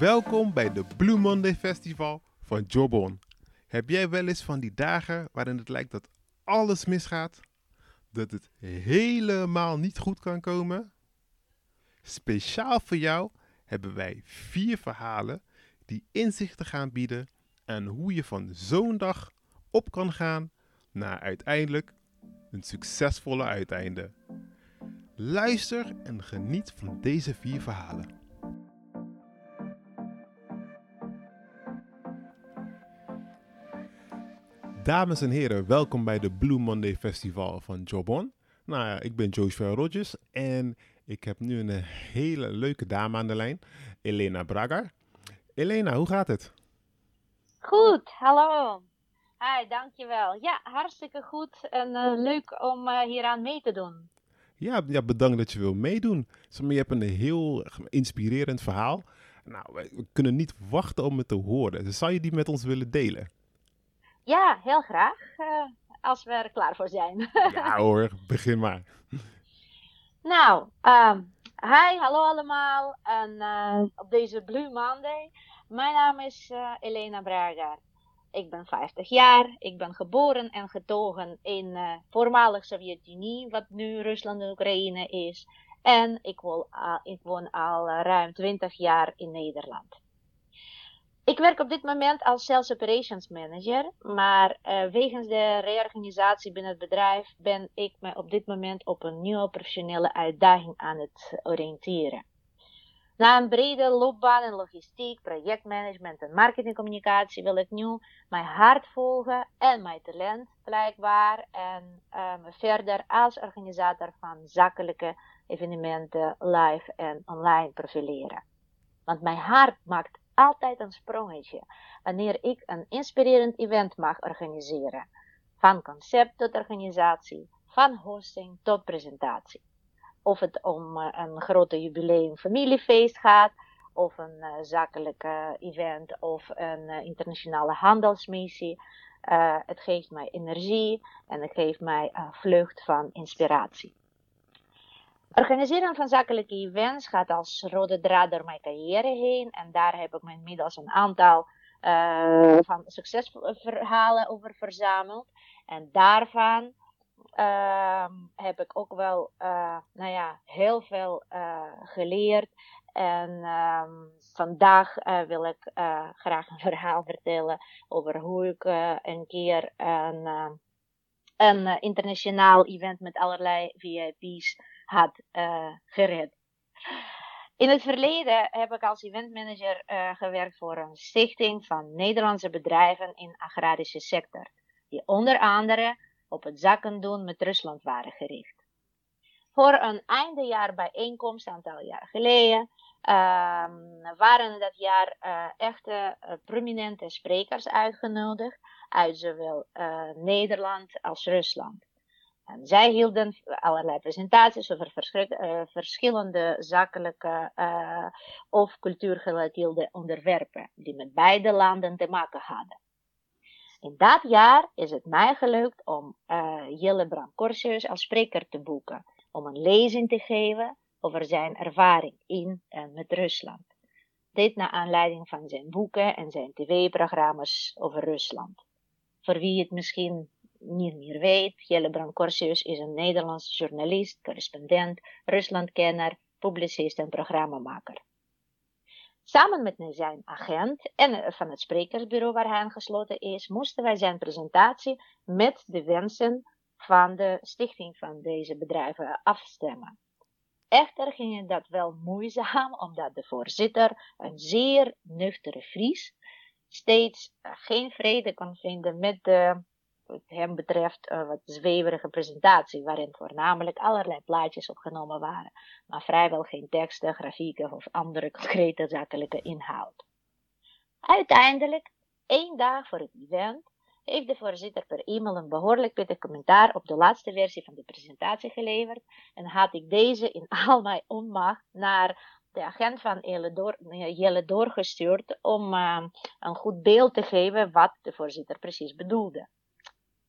Welkom bij de Blue Monday Festival van Jobon. Heb jij wel eens van die dagen waarin het lijkt dat alles misgaat? Dat het helemaal niet goed kan komen? Speciaal voor jou hebben wij vier verhalen die inzichten gaan bieden aan hoe je van zo'n dag op kan gaan naar uiteindelijk een succesvolle uiteinde. Luister en geniet van deze vier verhalen. Dames en heren, welkom bij de Blue Monday Festival van Jobon. Nou ja, ik ben Joshua Rogers en ik heb nu een hele leuke dame aan de lijn, Elena Braga. Elena, hoe gaat het? Goed, hallo. Hi, dankjewel. Ja, hartstikke goed en uh, leuk om uh, hieraan mee te doen. Ja, ja, bedankt dat je wil meedoen. Je hebt een heel inspirerend verhaal. Nou, we kunnen niet wachten om het te horen. Dus zou je die met ons willen delen? Ja, heel graag. Uh, als we er klaar voor zijn. ja hoor, begin maar. Nou, um, hi, hallo allemaal. En uh, op deze Blue Monday. Mijn naam is uh, Elena Braga. Ik ben 50 jaar. Ik ben geboren en getogen in uh, voormalig Sovjet-Unie, wat nu Rusland en Oekraïne is. En ik woon, ik woon al ruim 20 jaar in Nederland. Ik werk op dit moment als Sales Operations Manager, maar uh, wegens de reorganisatie binnen het bedrijf ben ik me op dit moment op een nieuwe professionele uitdaging aan het oriënteren. Na een brede loopbaan in logistiek, projectmanagement en marketingcommunicatie wil ik nu mijn hart volgen en mijn talent blijkbaar en me verder als organisator van zakelijke evenementen live en online profileren. Want mijn hart maakt altijd een sprongetje wanneer ik een inspirerend event mag organiseren. Van concept tot organisatie, van hosting tot presentatie. Of het om uh, een grote jubileum familiefeest gaat, of een uh, zakelijke event of een uh, internationale handelsmissie. het geeft mij energie en het geeft mij een vlucht van inspiratie. Organiseren van zakelijke events gaat als rode draad door mijn carrière heen. En daar heb ik me inmiddels een aantal uh, van succesverhalen over verzameld. En daarvan uh, heb ik ook wel uh, nou ja, heel veel geleerd. En um, vandaag wil ik graag een verhaal vertellen over hoe ik een keer een, een internationaal event met allerlei VIP's had uh, gered. In het verleden heb ik als eventmanager uh, gewerkt voor een stichting van Nederlandse bedrijven in de agrarische sector, die onder andere op het zaken doen met Rusland waren gericht. Voor een eindejaar bijeenkomst, een aantal jaar geleden, uh, waren dat jaar uh, echte prominente sprekers uitgenodigd uit zowel Nederland als Rusland. Zij hielden allerlei presentaties over uh, verschillende zakelijke uh, of cultuurgerelateerde onderwerpen die met beide landen te maken hadden. In dat jaar is het mij gelukt om uh, Jelle Bram Corsius als spreker te boeken, om een lezing te geven over zijn ervaring in en met Rusland. Dit naar aanleiding van zijn boeken en zijn tv-programma's over Rusland. Voor wie het misschien niet meer weet, Jelle Brancorsius is een Nederlandse journalist, correspondent, Ruslandkenner, publicist en programmamaker. Samen met zijn agent en van het sprekersbureau waar hij aangesloten is, moesten wij zijn presentatie met de wensen van de stichting van deze bedrijven afstemmen. Echter ging dat wel moeizaam, omdat de voorzitter, een zeer nuchtere Fries, steeds geen vrede kon vinden met de wat hem betreft uh, wat zweverige presentatie, waarin voornamelijk allerlei plaatjes opgenomen waren, maar vrijwel geen teksten, grafieken of andere concrete zakelijke inhoud. Uiteindelijk, één dag voor het event, heeft de voorzitter per e-mail een behoorlijk pittig commentaar op de laatste versie van de presentatie geleverd en had ik deze in al mijn onmacht naar de agent van Jelle, door, doorgestuurd om uh, een goed beeld te geven wat de voorzitter precies bedoelde.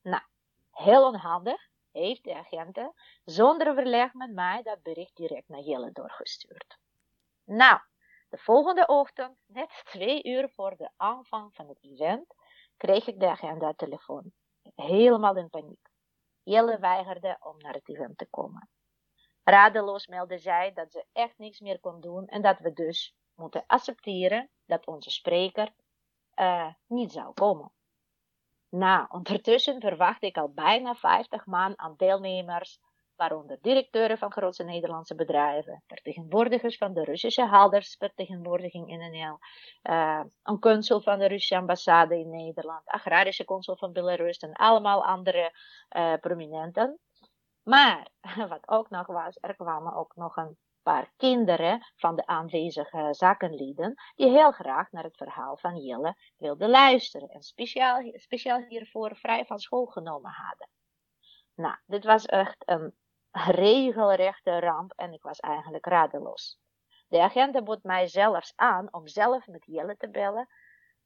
Nou, heel onhandig heeft de agenten zonder overleg met mij dat bericht direct naar Jelle doorgestuurd. Nou, De volgende ochtend, net twee uur voor de aanvang van het event, kreeg ik de agenda telefoon. Helemaal in paniek. Jelle weigerde om naar het event te komen. Radeloos meldde zij dat ze echt niks meer kon doen en dat we dus moeten accepteren dat onze spreker uh, niet zou komen. Nou, ondertussen verwacht ik al bijna 50 man aan deelnemers, waaronder directeuren van grootste Nederlandse bedrijven, vertegenwoordigers van de Russische haldersvertegenwoordiging in NL, uh, een consul van de Russische ambassade in Nederland, agrarische consul van Belarus en allemaal andere uh, prominenten. Maar wat ook nog was, er kwamen ook nog een paar kinderen van de aanwezige zakenlieden die heel graag naar het verhaal van Jelle wilden luisteren en speciaal, speciaal hiervoor vrij van school genomen hadden. Nou, dit was echt een regelrechte ramp en ik was eigenlijk radeloos. De agent bood mij zelfs aan om zelf met Jelle te bellen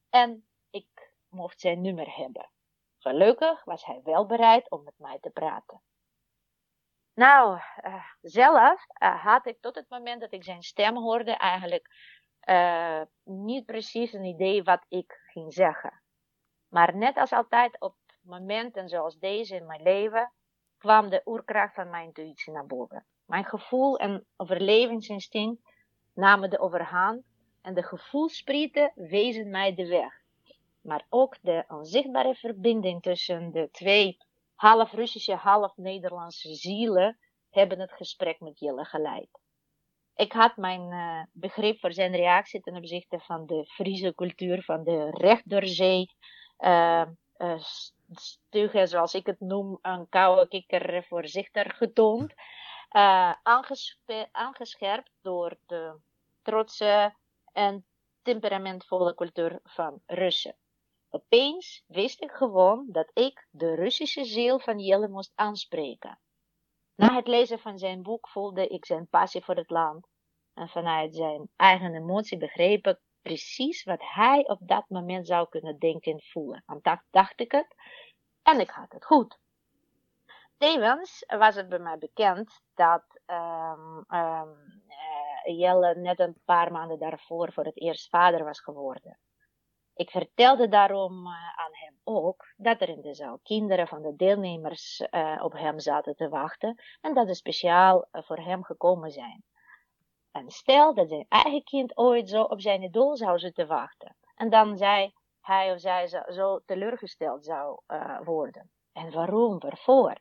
en ik mocht zijn nummer hebben. Gelukkig was hij wel bereid om met mij te praten. Nou, uh, zelf uh, had ik tot het moment dat ik zijn stem hoorde eigenlijk uh, niet precies een idee wat ik ging zeggen. Maar net als altijd op momenten zoals deze in mijn leven kwam de oerkracht van mijn intuïtie naar boven. Mijn gevoel en overlevingsinstinct namen de overhand en de gevoelsprieten wezen mij de weg. Maar ook de onzichtbare verbinding tussen de twee half Russische, half Nederlandse zielen hebben het gesprek met Jelle geleid. Ik had mijn uh, begrip voor zijn reactie ten opzichte van de Friese cultuur, van de recht door zee, uh, uh, stugge, zoals ik het noem, een koude kikker voorzichtig getoond, aangescherpt door de trotse en temperamentvolle cultuur van Russen. Opeens wist ik gewoon dat ik de Russische ziel van Jelle moest aanspreken. Na het lezen van zijn boek voelde ik zijn passie voor het land. En vanuit zijn eigen emotie begreep ik precies wat hij op dat moment zou kunnen denken en voelen. Want dat dacht ik het. En ik had het goed. Tevens was het bij mij bekend dat um, Jelle net een paar maanden daarvoor voor het eerst vader was geworden. Ik vertelde daarom uh, aan hem ook dat er in de zaal kinderen van de deelnemers uh, op hem zaten te wachten en dat ze speciaal uh, voor hem gekomen zijn. En stel dat zijn eigen kind ooit zo op zijn idool zou zitten wachten en dan zij, hij of zij zo, zo teleurgesteld zou worden. En waarom, waarvoor?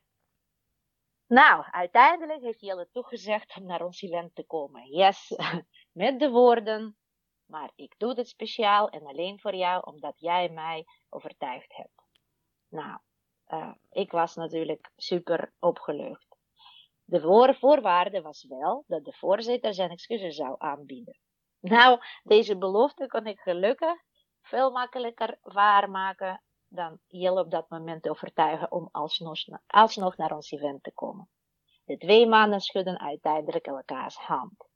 Nou, uiteindelijk heeft Jelle toegezegd om naar ons event te komen. Yes, met de woorden, maar ik doe dit speciaal en alleen voor jou, omdat jij mij overtuigd hebt. Nou, uh, ik was natuurlijk super opgelucht. De voorwaarde was wel dat de voorzitter zijn excuses zou aanbieden. Nou, deze belofte kon ik gelukkig veel makkelijker waarmaken dan Jelle op dat moment te overtuigen om alsnog, alsnog naar ons event te komen. De twee mannen schudden uiteindelijk elkaars hand.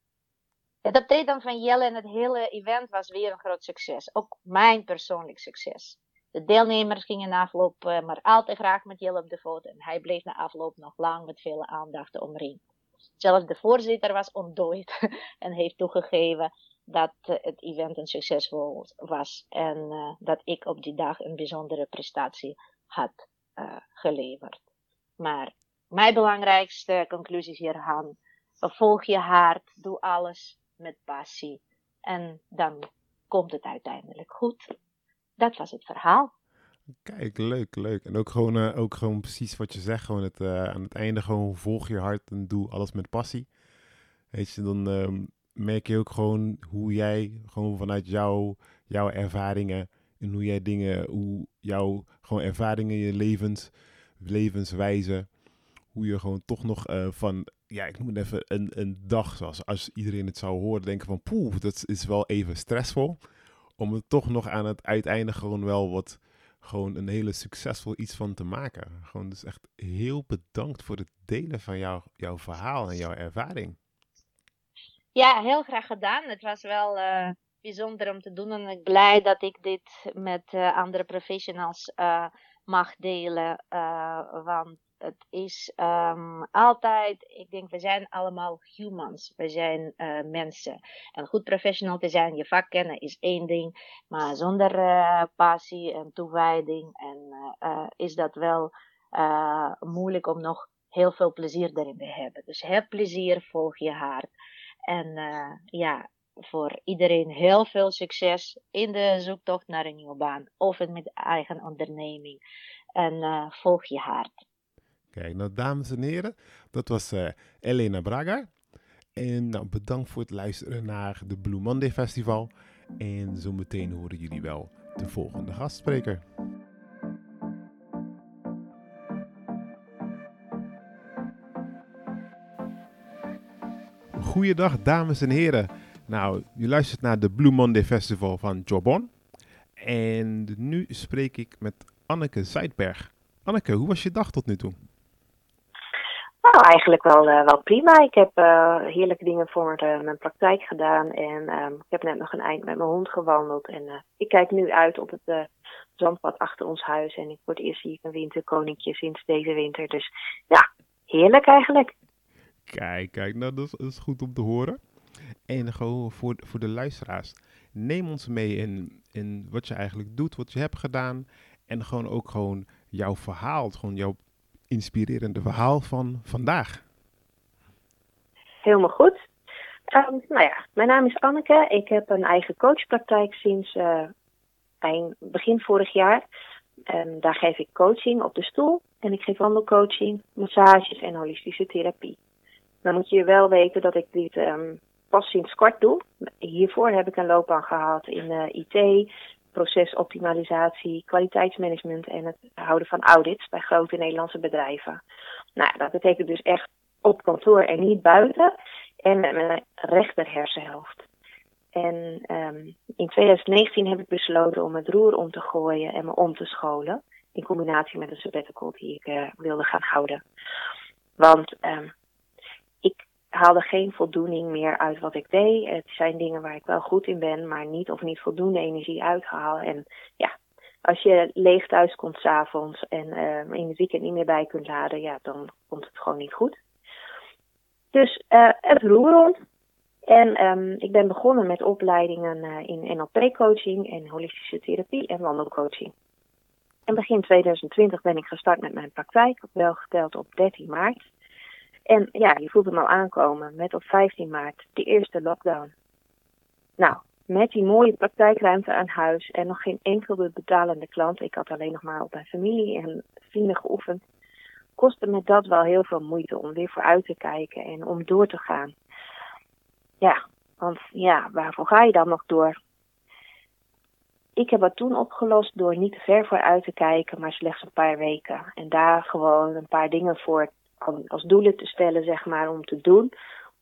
Het optreden van Jelle en het hele event was weer een groot succes. Ook mijn persoonlijk succes. De deelnemers gingen na afloop uh, maar al te graag met Jelle op de foto. En hij bleef na afloop nog lang met vele aandacht omringd. Zelfs de voorzitter was ontdooid en heeft toegegeven dat uh, het event een succesvol was. En uh, dat ik op die dag een bijzondere prestatie had geleverd. Maar mijn belangrijkste conclusie hieraan. Volg je hart, doe alles met passie. En dan komt het uiteindelijk goed. Dat was het verhaal. Kijk, leuk, leuk. En ook gewoon, uh, ook gewoon precies wat je zegt. Gewoon het, uh, aan het einde gewoon volg je hart en doe alles met passie. Weet je, dan uh, merk je ook gewoon hoe jij, gewoon vanuit jou, jouw ervaringen en hoe jij dingen, hoe jouw gewoon ervaringen, je levens, levenswijze, hoe je gewoon toch nog uh, van ja, ik noem het even een, een dag, zoals als iedereen het zou horen, denken van poeh, dat is wel even stressvol. Om er toch nog aan het uiteinde gewoon wel wat, gewoon een hele succesvol iets van te maken. Gewoon dus echt heel bedankt voor het delen van jou, jouw verhaal en jouw ervaring. Ja, heel graag gedaan. Het was wel uh, bijzonder om te doen en ik ben blij dat ik dit met uh, andere professionals uh, mag delen. want het is um, altijd, ik denk, we zijn allemaal humans. We zijn uh, mensen. En goed professional te zijn, je vak kennen is één ding. Maar zonder uh, passie en toewijding en, uh, is dat wel moeilijk om nog heel veel plezier erin te hebben. Dus heb plezier, volg je hart. En ja, voor iedereen heel veel succes in de zoektocht naar een nieuwe baan of met eigen onderneming. En volg je hart. Kijk, nou dames en heren, dat was uh, Elena Braga. En nou, bedankt voor het luisteren naar de Blue Monday Festival. En zometeen horen jullie wel de volgende gastspreker. Goeiedag dames en heren. Nou, je luistert naar de Blue Monday Festival van Jobon. En nu spreek ik met Anneke Zijdberg. Anneke, hoe was je dag tot nu toe? Nou, eigenlijk wel, uh, wel prima. Ik heb uh, heerlijke dingen voor de, mijn praktijk gedaan. En um, ik heb net nog een eind met mijn hond gewandeld. En ik kijk nu uit op het zandpad achter ons huis. En ik word eerst ik een winterkoninkje sinds deze winter. Dus ja, heerlijk eigenlijk. Kijk, kijk, nou dat is, dat is goed om te horen. En gewoon voor, voor de luisteraars, neem ons mee in, in wat je eigenlijk doet, wat je hebt gedaan. En gewoon ook gewoon jouw verhaal, gewoon jouw inspirerende verhaal van vandaag. Helemaal goed. Um, nou ja, mijn naam is Anneke. Ik heb een eigen coachpraktijk sinds uh, begin vorig jaar. Um, daar geef ik coaching op de stoel. En ik geef wandelcoaching, massages en holistische therapie. Dan moet je wel weten dat ik dit um, pas sinds kort doe. Hiervoor heb ik een loopbaan gehad in uh, IT, procesoptimalisatie, kwaliteitsmanagement en het houden van audits bij grote Nederlandse bedrijven. Nou, dat betekent dus echt op kantoor en niet buiten. En met mijn rechter hersenhelft. En um, in 2019 heb ik besloten om het roer om te gooien en me om te scholen. In combinatie met een sabbatical die ik uh, wilde gaan houden. Want ik haalde geen voldoening meer uit wat ik deed. Het zijn dingen waar ik wel goed in ben, maar niet of niet voldoende energie uithaal. En ja, als je leeg thuis komt s'avonds en uh, in het weekend niet meer bij kunt laden, ja, dan komt het gewoon niet goed. Dus uh, het roer rond. En um, ik ben begonnen met opleidingen uh, in NLP-coaching en holistische therapie en wandelcoaching. En begin 2020 ben ik gestart met mijn praktijk, wel geteld op 13 maart. En ja, je voelt hem al aankomen met op 15 maart de eerste lockdown. Nou, met die mooie praktijkruimte aan huis en nog geen enkele betalende klant, ik had alleen nog maar op mijn familie en vrienden geoefend, kostte me dat wel heel veel moeite om weer vooruit te kijken en om door te gaan. Ja, want ja, waarvoor ga je dan nog door? Ik heb het toen opgelost door niet te ver vooruit te kijken, maar slechts een paar weken. En daar gewoon een paar dingen voor als doelen te stellen, zeg maar, om te doen.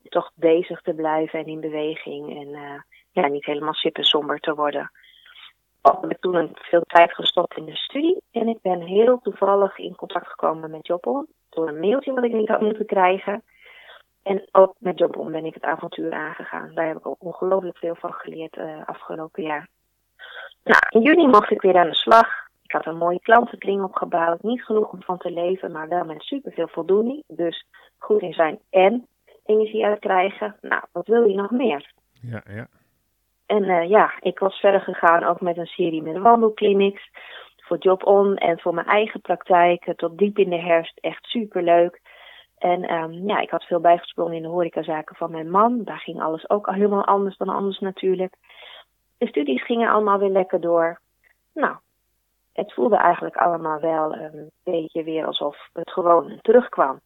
Om toch bezig te blijven en in beweging. En uh, ja, niet helemaal sip en somber te worden. Ik heb toen veel tijd gestopt in de studie. En ik ben heel toevallig in contact gekomen met Jobon. Door een mailtje wat ik niet had moeten krijgen. En ook met Jobon ben ik het avontuur aangegaan. Daar heb ik ook ongelooflijk veel van geleerd uh, afgelopen jaar. Nou, in juni mocht ik weer aan de slag. Ik had een mooie klantenkring opgebouwd. Niet genoeg om van te leven, maar wel met superveel voldoening. Dus goed in zijn en energie uitkrijgen. Nou, wat wil je nog meer? Ja, ja. En uh, ja, ik was verder gegaan ook met een serie met wandelclinics. Voor Job On en voor mijn eigen praktijk. Tot diep in de herfst. Echt superleuk. En um, ja, ik had veel bijgesprongen in de horecazaken van mijn man. Daar ging alles ook al helemaal anders dan anders natuurlijk. De studies gingen allemaal weer lekker door. Nou, het voelde eigenlijk allemaal wel een beetje weer alsof het gewoon terugkwam.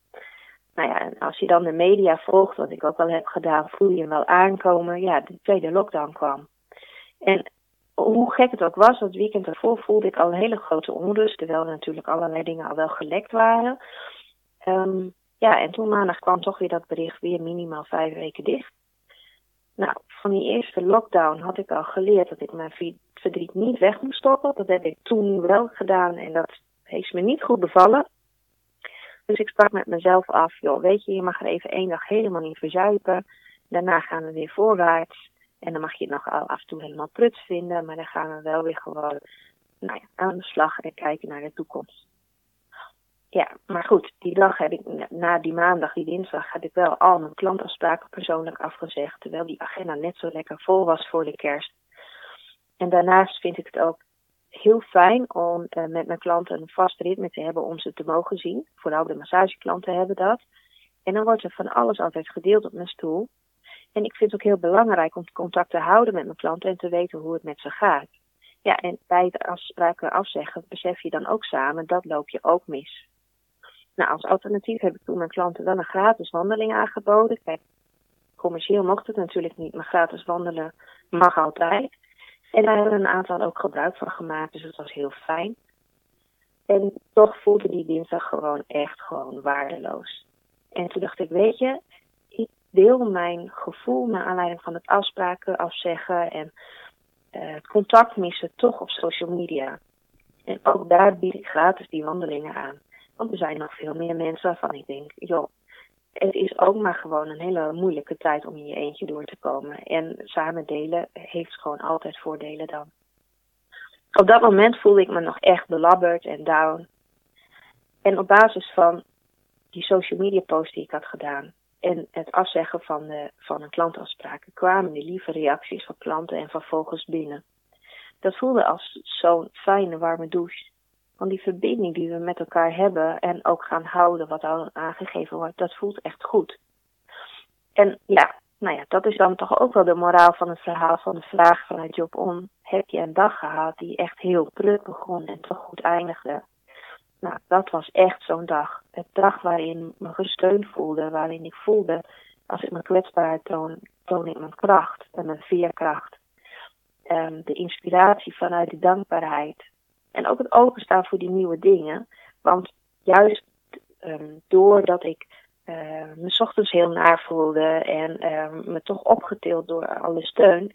Nou ja, en als je dan de media volgt, wat ik ook al heb gedaan, voel je hem wel aankomen. Ja, de tweede lockdown kwam. En hoe gek het ook was, dat weekend ervoor voelde ik al een hele grote onrust, terwijl er natuurlijk allerlei dingen al wel gelekt waren. Um, ja, en toen maandag kwam toch weer dat bericht weer minimaal vijf weken dicht. Nou, van die eerste lockdown had ik al geleerd dat ik mijn verdriet niet weg moest stoppen. Dat heb ik toen wel gedaan en dat heeft me niet goed bevallen. Dus ik sprak met mezelf af, joh, weet je, je mag er even één dag helemaal niet verzuipen. Daarna gaan we weer voorwaarts. En dan mag je het nog af en toe helemaal pruts vinden, maar dan gaan we wel weer gewoon nou aan de slag en kijken naar de toekomst. Ja, maar goed, die dag heb ik, na die maandag, die dinsdag, heb ik wel al mijn klantafspraken persoonlijk afgezegd. Terwijl die agenda net zo lekker vol was voor de kerst. En daarnaast vind ik het ook heel fijn om uh, met mijn klanten een vast ritme te hebben om ze te mogen zien. Vooral de massageklanten hebben dat. En dan wordt er van alles altijd gedeeld op mijn stoel. En ik vind het ook heel belangrijk om contact te houden met mijn klanten en te weten hoe het met ze gaat. Ja, en bij het afspraken afzeggen besef je dan ook samen, dat loop je ook mis. Nou, als alternatief heb ik toen mijn klanten wel een gratis wandeling aangeboden. Kijk, commercieel mocht het natuurlijk niet, maar gratis wandelen mag altijd. En daar hebben een aantal ook gebruik van gemaakt, dus dat was heel fijn. En toch voelde die dinsdag gewoon echt gewoon waardeloos. En toen dacht ik, weet je, ik deel mijn gevoel naar aanleiding van het afspraken afzeggen en het contact missen toch op social media. En ook daar bied ik gratis die wandelingen aan. Want er zijn nog veel meer mensen waarvan ik denk, joh, het is ook maar gewoon een hele moeilijke tijd om in je eentje door te komen. En samen delen heeft gewoon altijd voordelen dan. Op dat moment voelde ik me nog echt belabberd en down. En op basis van die social media post die ik had gedaan en het afzeggen van, de, van een klantafspraken kwamen de lieve reacties van klanten en van vogels binnen. Dat voelde als zo'n fijne warme douche van die verbinding die we met elkaar hebben en ook gaan houden, wat al aangegeven wordt, dat voelt echt goed. En ja, nou ja, dat is dan toch ook wel de moraal van het verhaal van de vraag vanuit Job On. Heb je een dag gehad die echt heel prut begon en toch goed eindigde? Nou, dat was echt zo'n dag. Een dag waarin ik me gesteund voelde, waarin ik voelde, als ik mijn kwetsbaarheid toon, toon ik mijn kracht en mijn veerkracht. Um, de inspiratie vanuit de dankbaarheid. En ook het openstaan voor die nieuwe dingen. Want juist um, doordat ik uh, me ochtends heel naar voelde en um, me toch opgetild door alle steun,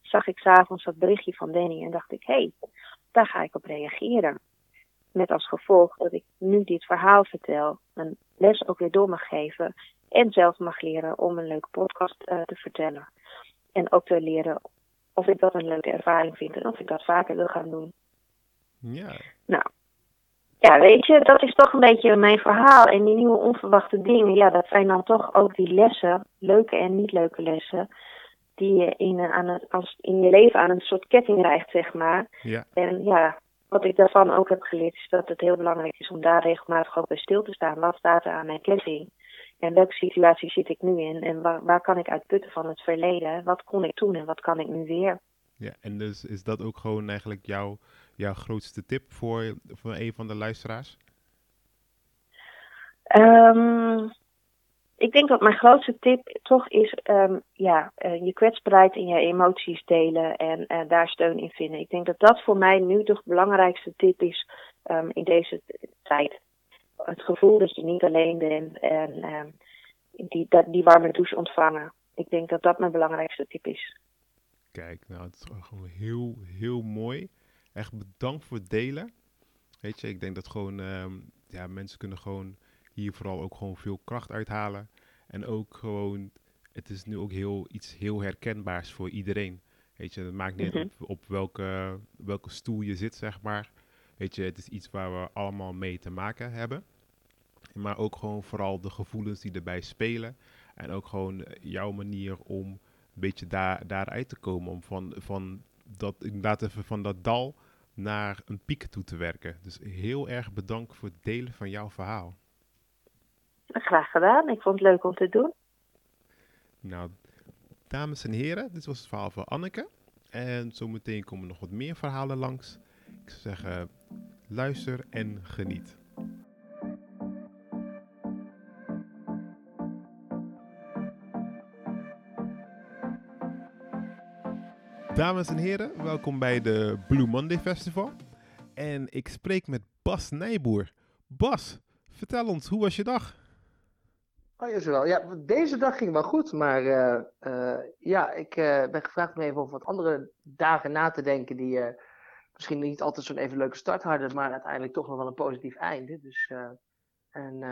zag ik s'avonds dat berichtje van Danny en dacht ik, hé, hey, daar ga ik op reageren. Met als gevolg dat ik nu dit verhaal vertel, een les ook weer door mag geven en zelf mag leren om een leuke podcast uh, te vertellen. En ook te leren of ik dat een leuke ervaring vind en of ik dat vaker wil gaan doen. Ja. Nou, ja, weet je, dat is toch een beetje mijn verhaal. En die nieuwe onverwachte dingen, ja, dat zijn dan toch ook die lessen, leuke en niet leuke lessen, die je in, aan een, als, in je leven aan een soort ketting rijgt, zeg maar. Ja. En ja, wat ik daarvan ook heb geleerd, is dat het heel belangrijk is om daar regelmatig ook bij stil te staan. Wat staat er aan mijn ketting? En welke situatie zit ik nu in? En waar, waar kan ik uitputten van het verleden? Wat kon ik toen en wat kan ik nu weer? Ja, en dus is dat ook gewoon eigenlijk jouw jouw grootste tip voor, voor een van de luisteraars? Um, ik denk dat mijn grootste tip toch is um, ja, uh, je kwetsbaarheid en je emoties delen en uh, daar steun in vinden. Ik denk dat dat voor mij nu de belangrijkste tip is um, in deze tijd. Het gevoel dat je niet alleen bent en die, dat, die warme douche ontvangen. Ik denk dat dat mijn belangrijkste tip is. Kijk, nou, het is gewoon heel, heel mooi echt bedankt voor het delen. Weet je, ik denk dat gewoon, uh, ja, mensen kunnen gewoon hier vooral ook gewoon veel kracht uithalen. En ook gewoon, het is nu ook heel, iets heel herkenbaars voor iedereen. Weet je, het maakt niet mm op, op welke, welke stoel je zit, zeg maar. Weet je, het is iets waar we allemaal mee te maken hebben. Maar ook gewoon vooral de gevoelens die erbij spelen. En ook gewoon jouw manier om een beetje daar, daaruit te komen. Om van, van dat, inderdaad even van dat dal naar een piek toe te werken. Dus heel erg bedankt voor het delen van jouw verhaal. Graag gedaan. Ik vond het leuk om te doen. Nou, dames en heren, dit was het verhaal van Anneke. En zometeen komen nog wat meer verhalen langs. Ik zou zeggen, luister en geniet. Dames en heren, welkom bij de Blue Monday Festival. En ik spreek met Bas Nijboer. Bas, vertel ons, hoe was je dag? Oh, wel. Ja, deze dag ging wel goed, maar uh, uh, ja, ik uh, ben gevraagd om even over wat andere dagen na te denken die misschien niet altijd zo'n even leuke start hadden, maar uiteindelijk toch nog wel een positief einde. Dus, en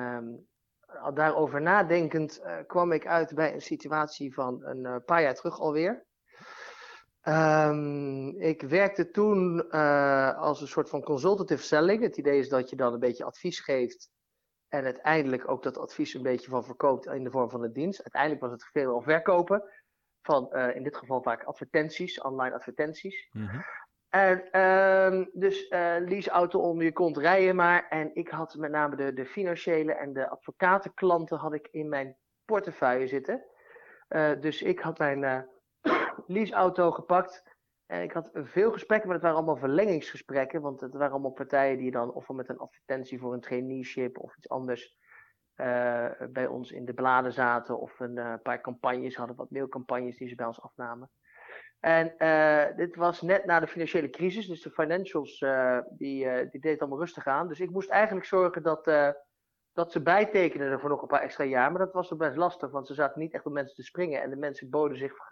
al daarover nadenkend kwam ik uit bij een situatie van een paar jaar terug alweer. Ehm, ik werkte toen eh, als een soort van consultative selling. Het idee is dat je dan een beetje advies geeft en uiteindelijk ook dat advies een beetje van verkoopt in de vorm van een dienst. Uiteindelijk was het veel verkopen van in dit geval vaak advertenties, online advertenties. Mhm. En ehm, dus uh, leaseauto onder je kont rijden maar. En ik had met name de, de financiële en de advocatenklanten had ik in mijn portefeuille zitten. Uh, dus ik had mijn leaseauto gepakt. En ik had veel gesprekken, maar het waren allemaal verlengingsgesprekken. Want het waren allemaal partijen die dan ofwel met een advertentie voor een traineeship of iets anders bij ons in de bladen zaten. Of een paar campagnes hadden, wat mailcampagnes die ze bij ons afnamen. En uh, dit was net na de financiële crisis, dus de financials die, die deed allemaal rustig aan. Dus ik moest eigenlijk zorgen dat, dat ze bijtekenden voor nog een paar extra jaar. Maar dat was best lastig, want ze zaten niet echt op mensen te springen. En de mensen boden zich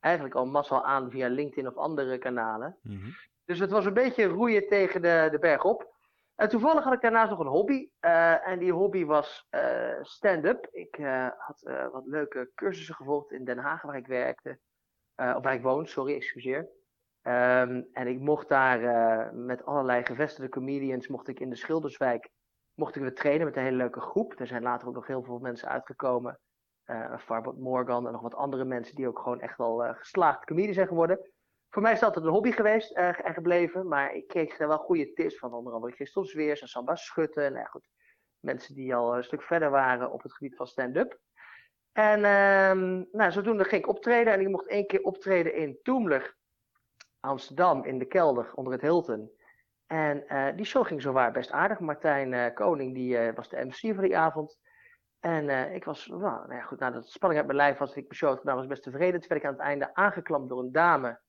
eigenlijk al massaal aan via LinkedIn of andere kanalen. Mm -hmm. Dus het was een beetje roeien tegen de, de berg op. En toevallig had ik daarnaast nog een hobby. en die hobby was stand-up. Ik had wat leuke cursussen gevolgd in Den Haag, waar ik werkte. Of waar ik woon, sorry, excuseer. Um, en ik mocht daar met allerlei gevestigde comedians, mocht ik in de Schilderswijk, mocht ik weer trainen met een hele leuke groep. Er zijn later ook nog heel veel mensen uitgekomen. Uh, Farbot Morgan en nog wat andere mensen die ook gewoon echt wel geslaagd comedian zijn geworden. Voor mij is dat altijd een hobby geweest en gebleven, maar ik kreeg er wel goede tips van onder andere Christel Zweers en Samba Schutten. Nou ja, goed, mensen die al een stuk verder waren op het gebied van stand-up. En um, nou, zodoende ging ik optreden en ik mocht één keer optreden in Toemler, Amsterdam, in de kelder onder het Hilton. En uh, die show ging zowaar best aardig. Martijn uh, Koning die, uh, was de MC van die avond. En ik was, nou, nou ja, goed, nadat de spanning uit mijn lijf was, ik show gedaan, was best tevreden. Toen werd ik aan het einde aangeklampt door een dame.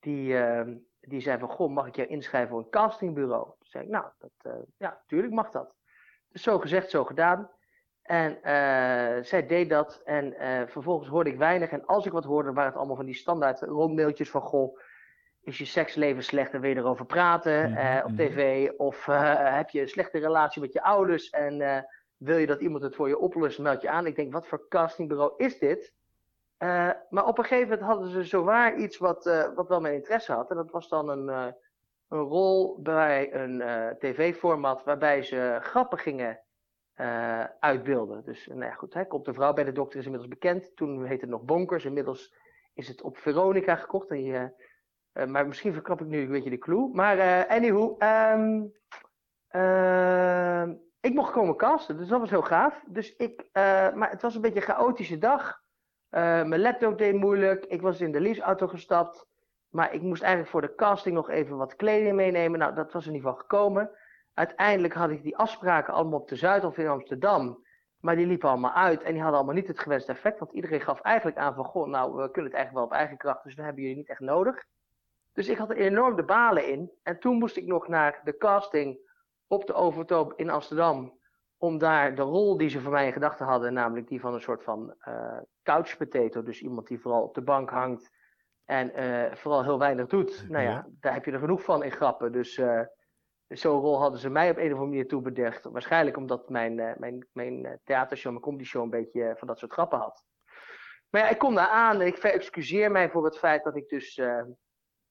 Die, ehm, die zei van, goh, mag ik jou inschrijven voor een castingbureau? Toen zei ik, nou, dat, ja, tuurlijk mag dat. Dus zo gezegd, zo gedaan. En uh, zij deed dat en vervolgens hoorde ik weinig. En als ik wat hoorde, waren het allemaal van die standaard rondmailtjes van... Goh, is je seksleven slecht en wil je erover praten uh, op tv? Of heb je een slechte relatie met je ouders en wil je dat iemand het voor je oplost, meld je aan. Ik denk, wat voor castingbureau is dit? maar op een gegeven moment hadden ze zowaar iets wat, wat wel mijn interesse had. En dat was dan een, een rol bij een tv-format waarbij ze grappen gingen uitbeelden. Dus nou ja, goed, hè, komt de vrouw bij de dokter is inmiddels bekend. Toen heette het nog Bonkers. Inmiddels is het op Veronica gekocht. En je, maar misschien verkrap ik nu een beetje de clue. Maar anywho, um, ik mocht komen casten. Dus dat was heel gaaf. Dus ik, maar het was een beetje een chaotische dag. mijn laptop deed moeilijk. Ik was in de leaseauto gestapt. Maar ik moest eigenlijk voor de casting nog even wat kleding meenemen. Nou, dat was in ieder geval gekomen. Uiteindelijk had ik die afspraken allemaal op de Zuidhof in Amsterdam. Maar die liepen allemaal uit en die hadden allemaal niet het gewenste effect. Want iedereen gaf eigenlijk aan van, goh, nou, we kunnen het eigenlijk wel op eigen kracht, dus we hebben jullie niet echt nodig. Dus ik had er enorm de balen in. En toen moest ik nog naar de casting op de Overtoop in Amsterdam. Om daar de rol die ze voor mij in gedachten hadden, namelijk die van een soort van uh, couch potato. Dus iemand die vooral op de bank hangt en uh, vooral heel weinig doet. Nou ja, daar heb je er genoeg van in grappen. Dus... Uh, zo'n rol hadden ze mij op een of andere manier toebedacht. Waarschijnlijk omdat mijn, mijn, mijn eh, theatershow, mijn comedy show een beetje van dat soort grappen had. Maar ja, ik kom daar aan en ik verexcuseer mij voor het feit dat ik dus uh,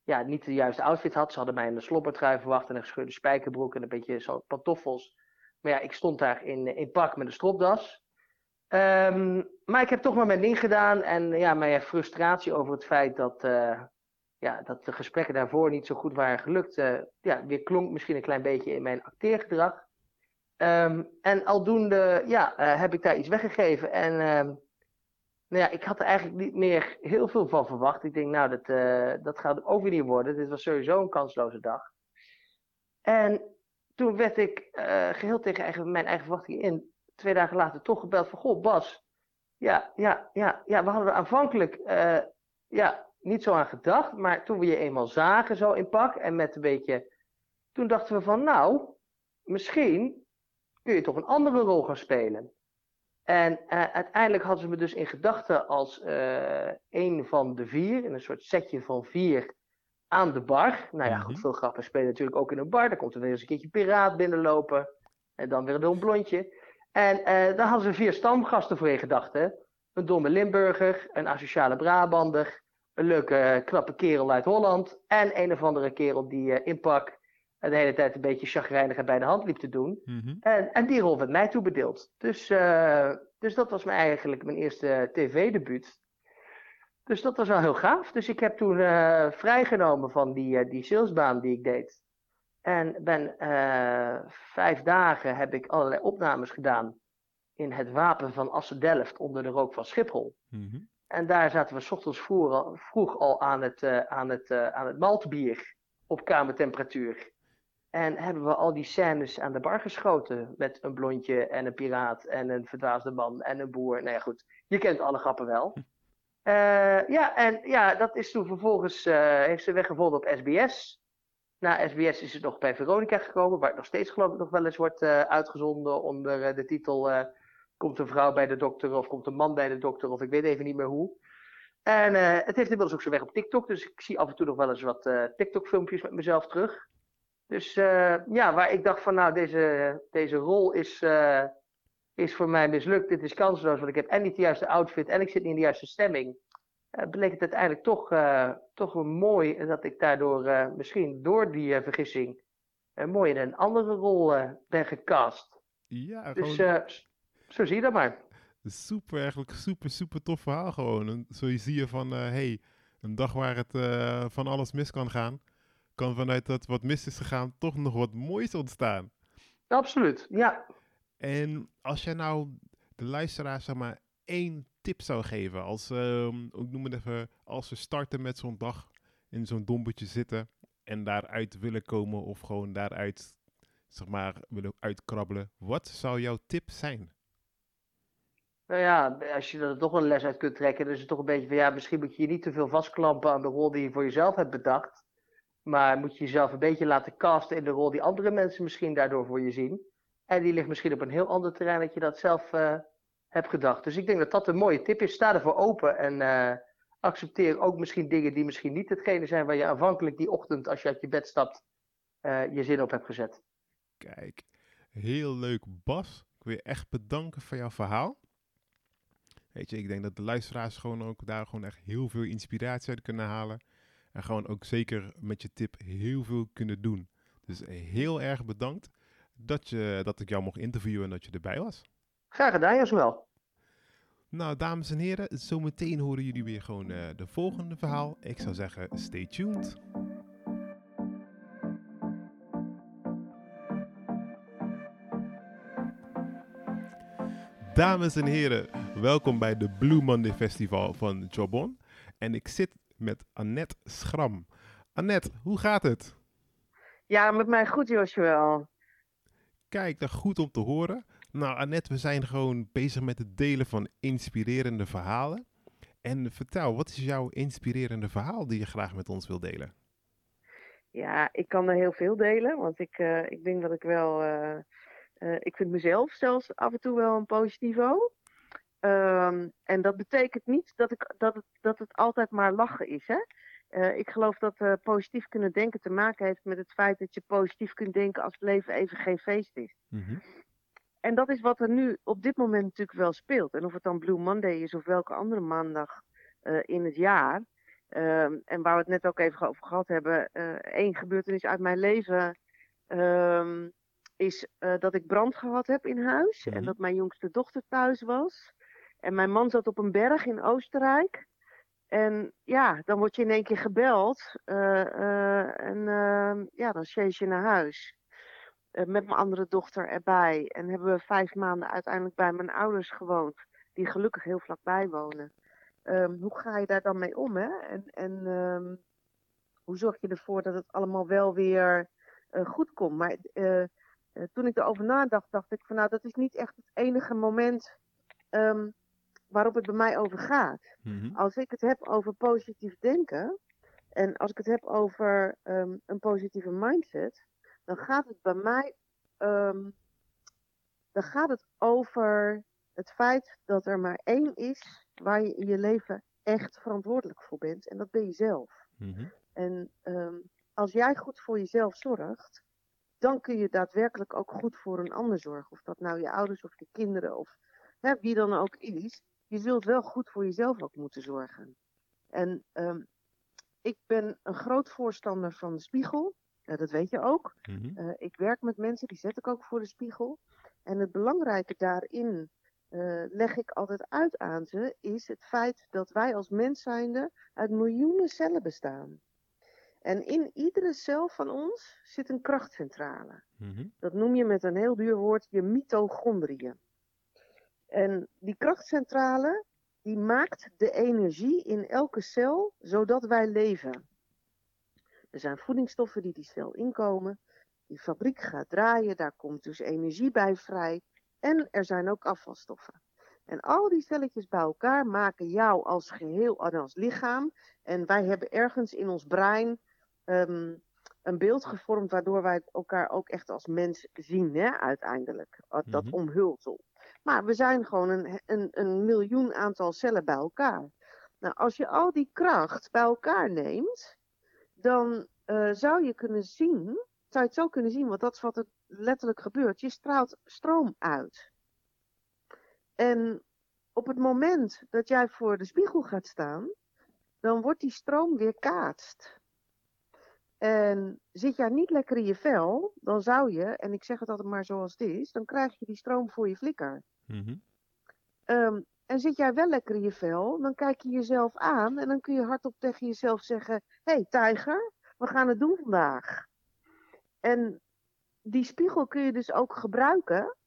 ja, niet de juiste outfit had. Ze hadden mij in de slobbertrui verwacht en een gescheurde spijkerbroek en een beetje zo pantoffels. Maar ja, ik stond daar in, in pak met een stropdas. Um, maar ik heb toch maar mijn ding gedaan en ja, mijn frustratie over het feit dat ja, dat de gesprekken daarvoor niet zo goed waren gelukt, uh, ja, weer klonk misschien een klein beetje in mijn acteergedrag. Um, en aldoende ja, heb ik daar iets weggegeven. En um, nou ja, ik had er eigenlijk niet meer heel veel van verwacht. Ik denk, nou, dat, uh, dat gaat ook weer niet worden. Dit was sowieso een kansloze dag. En toen werd ik geheel tegen mijn eigen verwachtingen in, twee dagen later toch gebeld van, goh, Bas, ja, ja, ja, ja, we hadden er aanvankelijk, ja, niet zo aan gedacht. Maar toen we je eenmaal zagen zo in pak en met een beetje... Toen dachten we van nou, misschien kun je toch een andere rol gaan spelen. En uh, uiteindelijk hadden ze me dus in gedachten als uh, een van de vier, in een soort setje van vier aan de bar. Nou ja, goed, mhm. veel grappen spelen natuurlijk ook in een bar. Dan komt er weer eens een keertje piraat binnenlopen. En dan weer een blondje. En uh, daar hadden ze vier stamgasten voor in gedachten. Een domme Limburger, een asociale Brabander, een leuke, eh, knappe kerel uit Holland. En een of andere kerel die in pak de hele tijd een beetje chagrijnig en bij de hand liep te doen. Mhm. En, en die rol werd mij toebedeeld. Dus, eh, dus dat was mijn, eigenlijk mijn eerste tv-debuut. Dus dat was wel heel gaaf. Dus ik heb toen eh, vrijgenomen van die, eh, die salesbaan die ik deed. En ben vijf dagen heb ik allerlei opnames gedaan in het wapen van Assen-Delft onder de rook van Schiphol. Mhm. En daar zaten we 's ochtends vroeg al, vroeg al aan het, eh, aan het, aan het maltbier op kamertemperatuur. En hebben we al die scènes aan de bar geschoten met een blondje en een piraat en een verdwaasde man en een boer. Nou ja, goed, je kent alle grappen wel. Eh, ja, en ja, dat is toen vervolgens, eh, heeft ze weggevonden op SBS. Na SBS is het nog bij Veronica gekomen, waar het nog steeds geloof ik nog wel eens wordt eh, uitgezonden onder de titel Komt een vrouw bij de dokter of komt een man bij de dokter of ik weet even niet meer hoe. En het heeft inmiddels ook zijn weg op TikTok, dus ik zie af en toe nog wel eens wat eh, TikTok-filmpjes met mezelf terug. Dus eh, ja, waar ik dacht van nou, deze, deze rol is, eh, is voor mij mislukt, dit is kansloos, want ik heb en niet de juiste outfit en ik zit niet in de juiste stemming. Eh, bleek het uiteindelijk toch, toch wel mooi dat ik daardoor misschien door die vergissing mooi in een andere rol ben gecast. Ja, Dus gewoon eh, s- zo zie je dat maar. super, eigenlijk super, super tof verhaal gewoon. En zo zie je van, hé, hey, een dag waar het van alles mis kan gaan, kan vanuit dat wat mis is gegaan toch nog wat moois ontstaan. Absoluut, ja. En als jij nou de luisteraar zeg maar één tip zou geven, als, ehm, ik noem het even, als ze starten met zo'n dag in zo'n dombetje zitten en daaruit willen komen of gewoon daaruit, zeg maar, willen uitkrabbelen, wat zou jouw tip zijn? Nou ja, als je er toch een les uit kunt trekken, dan is het toch een beetje van ja, misschien moet je je niet te veel vastklampen aan de rol die je voor jezelf hebt bedacht. Maar moet je jezelf een beetje laten casten in de rol die andere mensen misschien daardoor voor je zien. En die ligt misschien op een heel ander terrein dat je dat zelf eh, hebt gedacht. Dus ik denk dat dat een mooie tip is. Sta ervoor open en eh, accepteer ook misschien dingen die misschien niet hetgene zijn waar je aanvankelijk die ochtend, als je uit je bed stapt, eh, je zin op hebt gezet. Kijk, heel leuk Bas. Ik wil je echt bedanken voor jouw verhaal. Weet je, ik denk dat de luisteraars gewoon ook daar gewoon echt heel veel inspiratie uit kunnen halen. En gewoon ook zeker met je tip heel veel kunnen doen. Dus heel erg bedankt dat, je, dat ik jou mocht interviewen en dat je erbij was. Graag gedaan, Jasmel. Nou, dames en heren, zometeen horen jullie weer gewoon eh, de volgende verhaal. Ik zou zeggen, stay tuned. Dames en heren, welkom bij de Blue Monday Festival van Jobon. En ik zit met Annette Schram. Annette, hoe gaat het? Ja, met mij goed, Joshua. Kijk, dat goed om te horen. Nou, Annette, we zijn gewoon bezig met het delen van inspirerende verhalen. En vertel, wat is jouw inspirerende verhaal die je graag met ons wil delen? Ja, ik kan er heel veel delen, want ik, eh, ik denk dat ik wel. eh, eh, ik vind mezelf zelfs af en toe wel een positivo. Ehm, en dat betekent niet dat, ik, dat, het, dat het altijd maar lachen is. Hè? Eh, ik geloof dat eh, positief kunnen denken te maken heeft met het feit dat je positief kunt denken als het leven even geen feest is. En dat is wat er nu op dit moment natuurlijk wel speelt. En of het dan Blue Monday is of welke andere maandag eh, in het jaar. Ehm, en waar we het net ook even over gehad hebben. één gebeurtenis uit mijn leven ehm, is dat ik brand gehad heb in huis. Mhm. En dat mijn jongste dochter thuis was. En mijn man zat op een berg in Oostenrijk. En ja, dan word je in één keer gebeld. eh, eh, en ehm, ja, dan chase je naar huis. Eh, met mijn andere dochter erbij. En hebben we vijf maanden uiteindelijk bij mijn ouders gewoond. Die gelukkig heel vlakbij wonen. Ehm, hoe ga je daar dan mee om? Hè? En, en ehm, hoe zorg je ervoor dat het allemaal wel weer eh, goed komt? Maar eh, eh, toen ik erover nadacht, dacht ik van nou, dat is niet echt het enige moment ehm, waarop het bij mij over gaat. Als ik het heb over positief denken en als ik het heb over ehm, een positieve mindset, dan gaat het bij mij ehm, dan gaat het over het feit dat er maar één is waar je in je leven echt verantwoordelijk voor bent en dat ben je zelf. En ehm, als jij goed voor jezelf zorgt, dan kun je daadwerkelijk ook goed voor een ander zorgen. Of dat nou je ouders of je kinderen of hè, wie dan ook is. Je zult wel goed voor jezelf ook moeten zorgen. En ehm, ik ben een groot voorstander van de spiegel. Ja, dat weet je ook. Mhm. Eh, ik werk met mensen, die zet ik ook voor de spiegel. En het belangrijke daarin eh, leg ik altijd uit aan ze, is het feit dat wij als mens zijnde uit miljoenen cellen bestaan. En in iedere cel van ons zit een krachtcentrale. Mhm. Dat noem je met een heel duur woord je mitochondriën. En die krachtcentrale, die maakt de energie in elke cel, zodat wij leven. Er zijn voedingsstoffen die die cel inkomen. Die fabriek gaat draaien, daar komt dus energie bij vrij. En er zijn ook afvalstoffen. En al die celletjes bij elkaar maken jou als geheel en als lichaam. En wij hebben ergens in ons brein ehm, een beeld gevormd waardoor wij elkaar ook echt als mens zien, hè, uiteindelijk. Dat Mhm. omhulsel. Maar we zijn gewoon een, een, een miljoen aantal cellen bij elkaar. Nou, als je al die kracht bij elkaar neemt, dan eh, zou je kunnen zien, zou je het zo kunnen zien, want dat is wat er letterlijk gebeurt. Je straalt stroom uit. En op het moment dat jij voor de spiegel gaat staan, dan wordt die stroom weer kaatst. En zit jij niet lekker in je vel, dan zou je, en ik zeg het altijd maar zoals het is, dan krijg je die stroom voor je flikker. Mhm. Ehm, en zit jij wel lekker in je vel, dan kijk je jezelf aan en dan kun je hardop tegen jezelf zeggen: Hé, hey, tijger, we gaan het doen vandaag. En die spiegel kun je dus ook gebruiken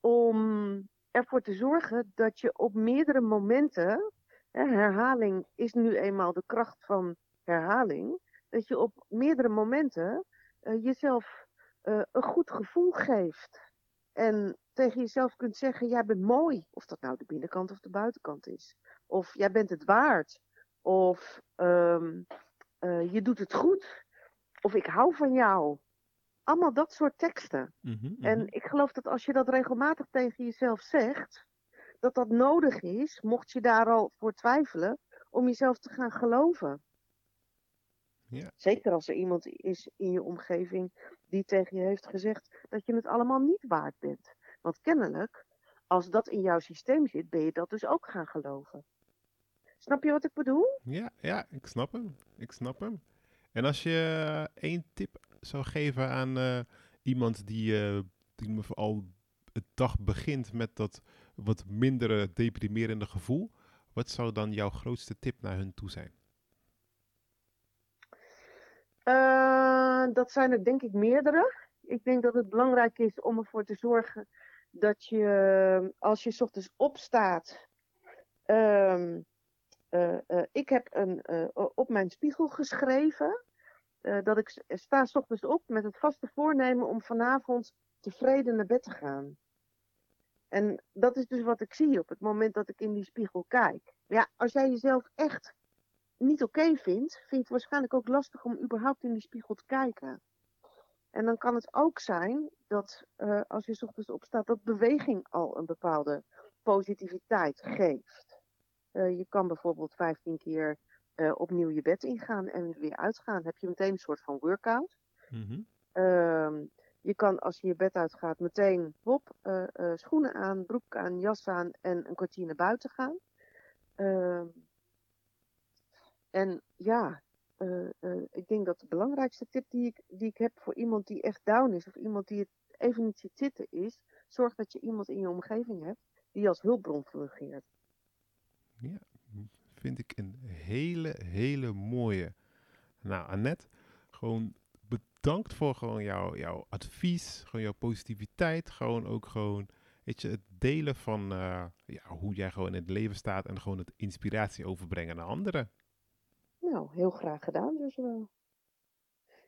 om ervoor te zorgen dat je op meerdere momenten, hè, herhaling is nu eenmaal de kracht van herhaling, dat je op meerdere momenten eh, jezelf eh, een goed gevoel geeft. En tegen jezelf kunt zeggen, jij bent mooi. Of dat nou de binnenkant of de buitenkant is. Of jij bent het waard. Of ehm, eh, je doet het goed. Of ik hou van jou. Allemaal dat soort teksten. Mhm, mhm. En ik geloof dat als je dat regelmatig tegen jezelf zegt, dat dat nodig is, mocht je daar al voor twijfelen, om jezelf te gaan geloven. Ja. Zeker als er iemand is in je omgeving die tegen je heeft gezegd dat je het allemaal niet waard bent. Want kennelijk, als dat in jouw systeem zit, ben je dat dus ook gaan geloven. Snap je wat ik bedoel? Ja, ja, ik snap hem. Ik snap hem. En als je eh, één tip zou geven aan eh, iemand die, eh die me al het dag begint met dat wat mindere deprimerende gevoel, wat zou dan jouw grootste tip naar hun toe zijn? Eh, dat zijn er denk ik meerdere. Ik denk dat het belangrijk is om ervoor te zorgen dat je, als je 's ochtends opstaat. ehm, eh, eh, ik heb een, op mijn spiegel geschreven dat ik sta 's ochtends op met het vaste voornemen om vanavond tevreden naar bed te gaan. En dat is dus wat ik zie op het moment dat ik in die spiegel kijk. Ja, als jij jezelf echt niet oké vindt, vind je het waarschijnlijk ook lastig om überhaupt in die spiegel te kijken. En dan kan het ook zijn dat eh, als je 's ochtends opstaat, dat beweging al een bepaalde positiviteit geeft. Eh, je kan bijvoorbeeld 15 keer eh, opnieuw je bed ingaan en weer uitgaan. Heb je meteen een soort van workout. Mhm. Ehm, je kan als je je bed uitgaat meteen hop, schoenen aan, broek aan, jas aan en een kwartier naar buiten gaan. En ja, eh, eh, ik denk dat de belangrijkste tip die ik, die ik heb voor iemand die echt down is of iemand die het even niet ziet zitten is, zorg dat je iemand in je omgeving hebt die als hulpbron fungeert. Ja, vind ik een hele, hele mooie. Nou, Annette, gewoon bedankt voor gewoon jouw, jouw advies, gewoon jouw positiviteit, gewoon ook gewoon, weet je, het delen van eh, ja, hoe jij gewoon in het leven staat en gewoon het inspiratie overbrengen naar anderen. Nou, heel graag gedaan dus wel.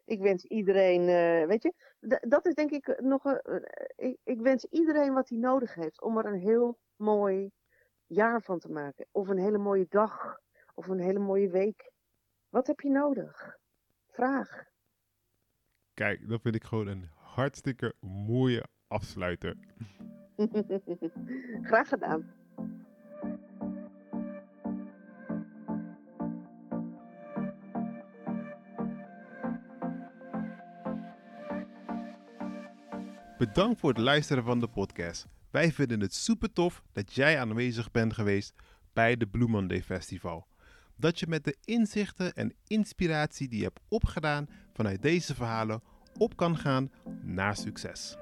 Ik wens iedereen, eh, weet je, dat is denk ik nog, een- eh, ik, ik wens iedereen wat hij nodig heeft om er een heel mooi jaar van te maken. Of een hele mooie dag, of een hele mooie week. Wat heb je nodig? Vraag. Kijk, dat vind ik gewoon een hartstikke mooie afsluiter. graag gedaan. Bedankt voor het luisteren van de podcast. Wij vinden het super tof dat jij aanwezig bent geweest bij de Blue Monday Festival. dat je met de inzichten en inspiratie die je hebt opgedaan vanuit deze verhalen op kan gaan naar succes.